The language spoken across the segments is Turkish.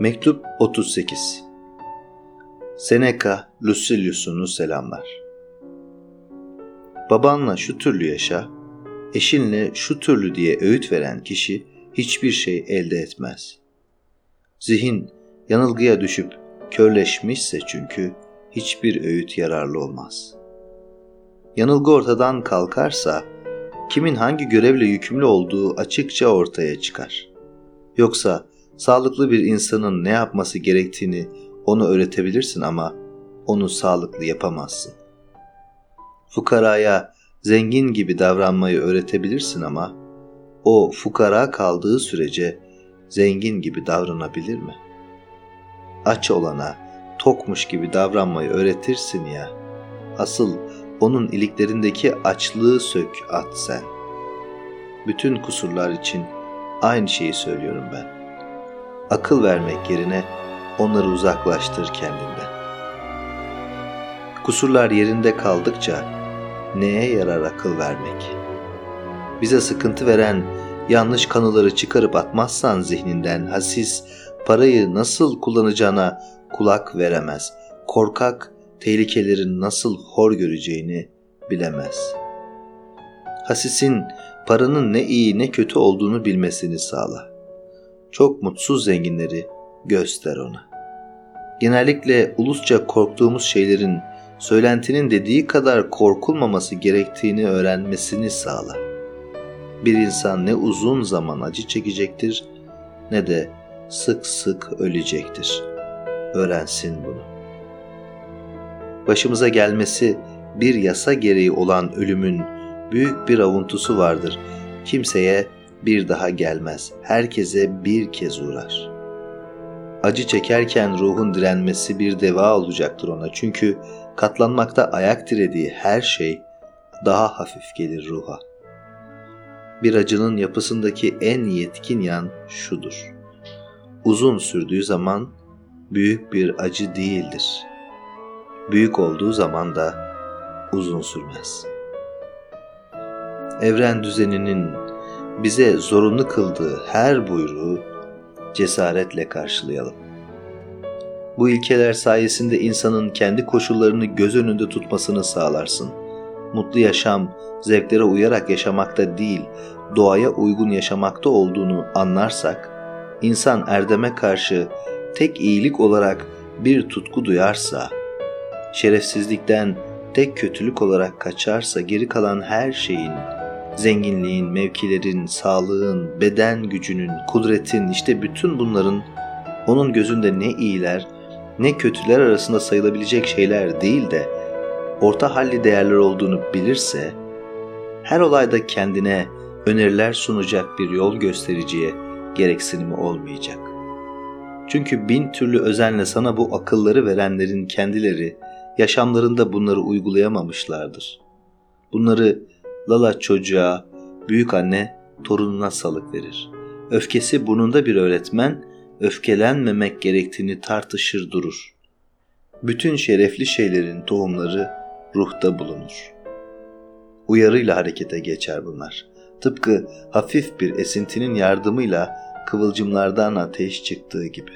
Mektup 38 Seneca Lucilius'unu selamlar. Babanla şu türlü yaşa, eşinle şu türlü diye öğüt veren kişi hiçbir şey elde etmez. Zihin yanılgıya düşüp körleşmişse çünkü hiçbir öğüt yararlı olmaz. Yanılgı ortadan kalkarsa kimin hangi görevle yükümlü olduğu açıkça ortaya çıkar. Yoksa sağlıklı bir insanın ne yapması gerektiğini onu öğretebilirsin ama onu sağlıklı yapamazsın. Fukaraya zengin gibi davranmayı öğretebilirsin ama o fukara kaldığı sürece zengin gibi davranabilir mi? Aç olana tokmuş gibi davranmayı öğretirsin ya. Asıl onun iliklerindeki açlığı sök at sen. Bütün kusurlar için aynı şeyi söylüyorum ben. Akıl vermek yerine onları uzaklaştır kendinden. Kusurlar yerinde kaldıkça neye yarar akıl vermek? Bize sıkıntı veren yanlış kanıları çıkarıp atmazsan zihninden hasis parayı nasıl kullanacağına kulak veremez. Korkak tehlikelerin nasıl hor göreceğini bilemez. Hasisin paranın ne iyi ne kötü olduğunu bilmesini sağla. Çok mutsuz zenginleri göster ona. Genellikle ulusça korktuğumuz şeylerin söylentinin dediği kadar korkulmaması gerektiğini öğrenmesini sağla. Bir insan ne uzun zaman acı çekecektir ne de sık sık ölecektir. Öğrensin bunu. Başımıza gelmesi bir yasa gereği olan ölümün büyük bir avuntusu vardır. Kimseye bir daha gelmez. Herkese bir kez uğrar. Acı çekerken ruhun direnmesi bir deva olacaktır ona. Çünkü katlanmakta ayak dirediği her şey daha hafif gelir ruha. Bir acının yapısındaki en yetkin yan şudur. Uzun sürdüğü zaman büyük bir acı değildir. Büyük olduğu zaman da uzun sürmez. Evren düzeninin bize zorunlu kıldığı her buyruğu cesaretle karşılayalım. Bu ilkeler sayesinde insanın kendi koşullarını göz önünde tutmasını sağlarsın. Mutlu yaşam, zevklere uyarak yaşamakta değil, doğaya uygun yaşamakta olduğunu anlarsak, insan erdeme karşı tek iyilik olarak bir tutku duyarsa, şerefsizlikten tek kötülük olarak kaçarsa geri kalan her şeyin zenginliğin, mevkilerin, sağlığın, beden gücünün, kudretin işte bütün bunların onun gözünde ne iyiler ne kötüler arasında sayılabilecek şeyler değil de orta halli değerler olduğunu bilirse her olayda kendine öneriler sunacak bir yol göstericiye gereksinimi olmayacak. Çünkü bin türlü özenle sana bu akılları verenlerin kendileri yaşamlarında bunları uygulayamamışlardır. Bunları Lala çocuğa, büyük anne torununa salık verir. Öfkesi burnunda bir öğretmen, öfkelenmemek gerektiğini tartışır durur. Bütün şerefli şeylerin tohumları ruhta bulunur. Uyarıyla harekete geçer bunlar. Tıpkı hafif bir esintinin yardımıyla kıvılcımlardan ateş çıktığı gibi.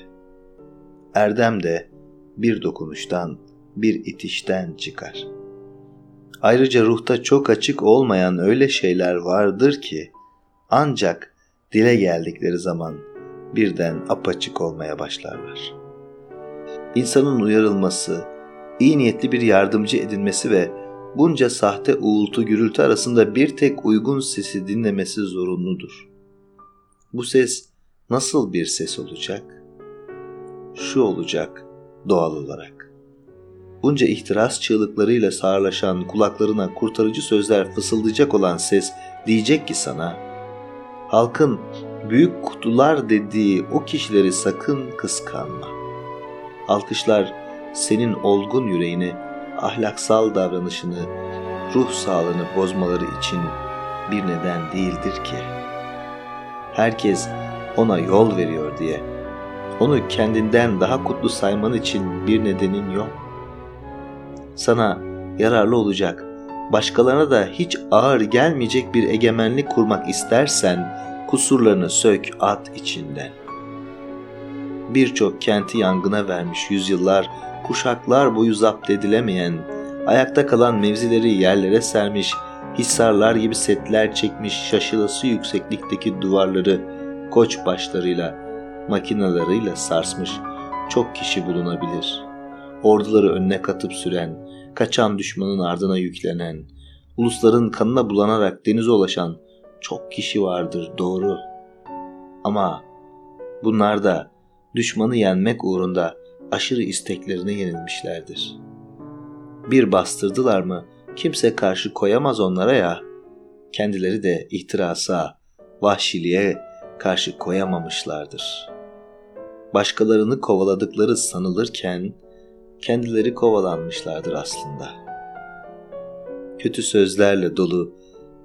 Erdem de bir dokunuştan, bir itişten çıkar.'' Ayrıca ruhta çok açık olmayan öyle şeyler vardır ki ancak dile geldikleri zaman birden apaçık olmaya başlarlar. İnsanın uyarılması, iyi niyetli bir yardımcı edinmesi ve bunca sahte uğultu gürültü arasında bir tek uygun sesi dinlemesi zorunludur. Bu ses nasıl bir ses olacak? Şu olacak doğal olarak bunca ihtiras çığlıklarıyla sağırlaşan kulaklarına kurtarıcı sözler fısıldayacak olan ses diyecek ki sana, halkın büyük kutular dediği o kişileri sakın kıskanma. Alkışlar senin olgun yüreğini, ahlaksal davranışını, ruh sağlığını bozmaları için bir neden değildir ki. Herkes ona yol veriyor diye. Onu kendinden daha kutlu sayman için bir nedenin yok sana yararlı olacak, başkalarına da hiç ağır gelmeyecek bir egemenlik kurmak istersen kusurlarını sök at içinden. birçok kenti yangına vermiş yüzyıllar, kuşaklar boyu zapt edilemeyen, ayakta kalan mevzileri yerlere sermiş, hisarlar gibi setler çekmiş şaşılası yükseklikteki duvarları koç başlarıyla, makinalarıyla sarsmış çok kişi bulunabilir. Orduları önüne katıp süren, kaçan düşmanın ardına yüklenen, ulusların kanına bulanarak denize ulaşan çok kişi vardır doğru. Ama bunlar da düşmanı yenmek uğrunda aşırı isteklerine yenilmişlerdir. Bir bastırdılar mı kimse karşı koyamaz onlara ya. Kendileri de ihtirasa, vahşiliğe karşı koyamamışlardır. Başkalarını kovaladıkları sanılırken kendileri kovalanmışlardır aslında. Kötü sözlerle dolu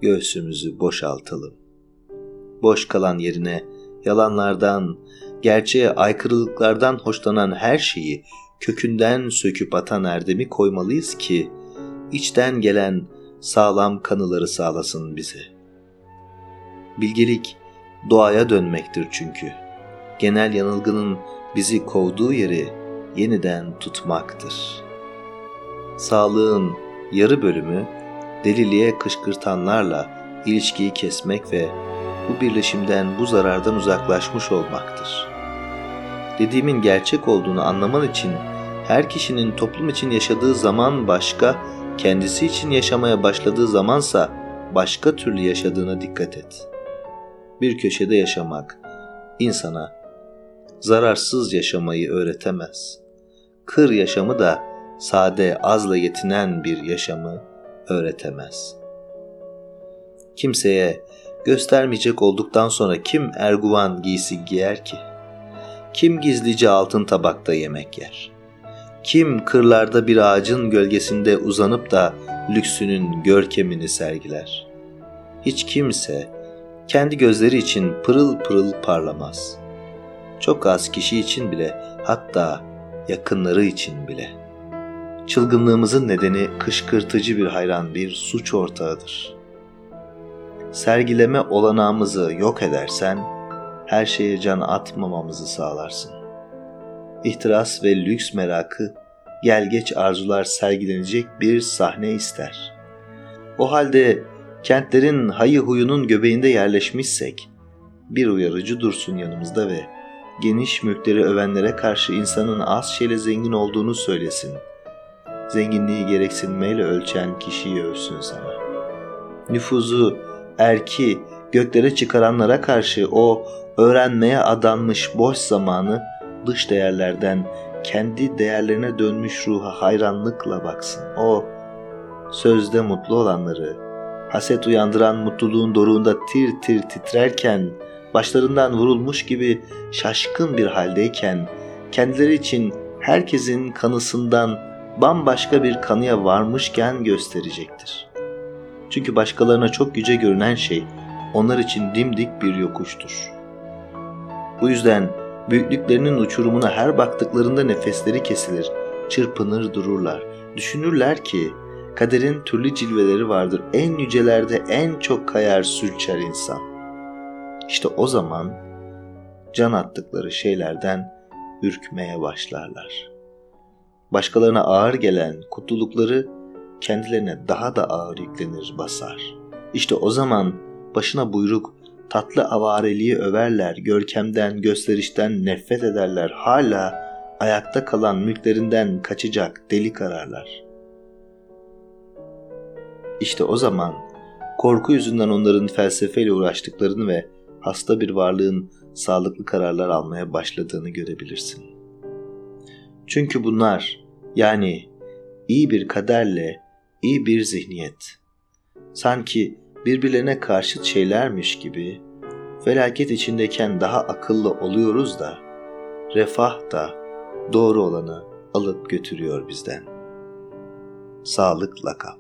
göğsümüzü boşaltalım. Boş kalan yerine yalanlardan, gerçeğe aykırılıklardan hoşlanan her şeyi kökünden söküp atan erdemi koymalıyız ki içten gelen sağlam kanıları sağlasın bize. Bilgelik doğaya dönmektir çünkü. Genel yanılgının bizi kovduğu yeri yeniden tutmaktır. Sağlığın yarı bölümü deliliğe kışkırtanlarla ilişkiyi kesmek ve bu birleşimden bu zarardan uzaklaşmış olmaktır. Dediğimin gerçek olduğunu anlaman için her kişinin toplum için yaşadığı zaman başka, kendisi için yaşamaya başladığı zamansa başka türlü yaşadığına dikkat et. Bir köşede yaşamak insana zararsız yaşamayı öğretemez. Kır yaşamı da sade azla yetinen bir yaşamı öğretemez. Kimseye göstermeyecek olduktan sonra kim erguvan giysi giyer ki? Kim gizlice altın tabakta yemek yer? Kim kırlarda bir ağacın gölgesinde uzanıp da lüksünün görkemini sergiler? Hiç kimse kendi gözleri için pırıl pırıl parlamaz. Çok az kişi için bile hatta yakınları için bile. Çılgınlığımızın nedeni kışkırtıcı bir hayran bir suç ortağıdır. Sergileme olanağımızı yok edersen her şeye can atmamamızı sağlarsın. İhtiras ve lüks merakı gel geç arzular sergilenecek bir sahne ister. O halde kentlerin hayı huyunun göbeğinde yerleşmişsek bir uyarıcı dursun yanımızda ve geniş mülkleri övenlere karşı insanın az şeyle zengin olduğunu söylesin. Zenginliği gereksinmeyle ölçen kişiyi ölsün sana. Nüfuzu, erki, göklere çıkaranlara karşı o öğrenmeye adanmış boş zamanı dış değerlerden kendi değerlerine dönmüş ruha hayranlıkla baksın. O sözde mutlu olanları, haset uyandıran mutluluğun doruğunda tir tir titrerken, başlarından vurulmuş gibi şaşkın bir haldeyken, kendileri için herkesin kanısından bambaşka bir kanıya varmışken gösterecektir. Çünkü başkalarına çok yüce görünen şey onlar için dimdik bir yokuştur. Bu yüzden büyüklüklerinin uçurumuna her baktıklarında nefesleri kesilir, çırpınır dururlar. Düşünürler ki kaderin türlü cilveleri vardır. En yücelerde en çok kayar sürçer insan. İşte o zaman can attıkları şeylerden ürkmeye başlarlar. Başkalarına ağır gelen kutlulukları kendilerine daha da ağır yüklenir basar. İşte o zaman başına buyruk tatlı avareliği överler, görkemden, gösterişten nefret ederler. Hala ayakta kalan mülklerinden kaçacak deli kararlar. İşte o zaman korku yüzünden onların felsefeyle uğraştıklarını ve hasta bir varlığın sağlıklı kararlar almaya başladığını görebilirsin. Çünkü bunlar yani iyi bir kaderle iyi bir zihniyet sanki birbirlerine karşıt şeylermiş gibi felaket içindeyken daha akıllı oluyoruz da refah da doğru olanı alıp götürüyor bizden. Sağlıkla kal.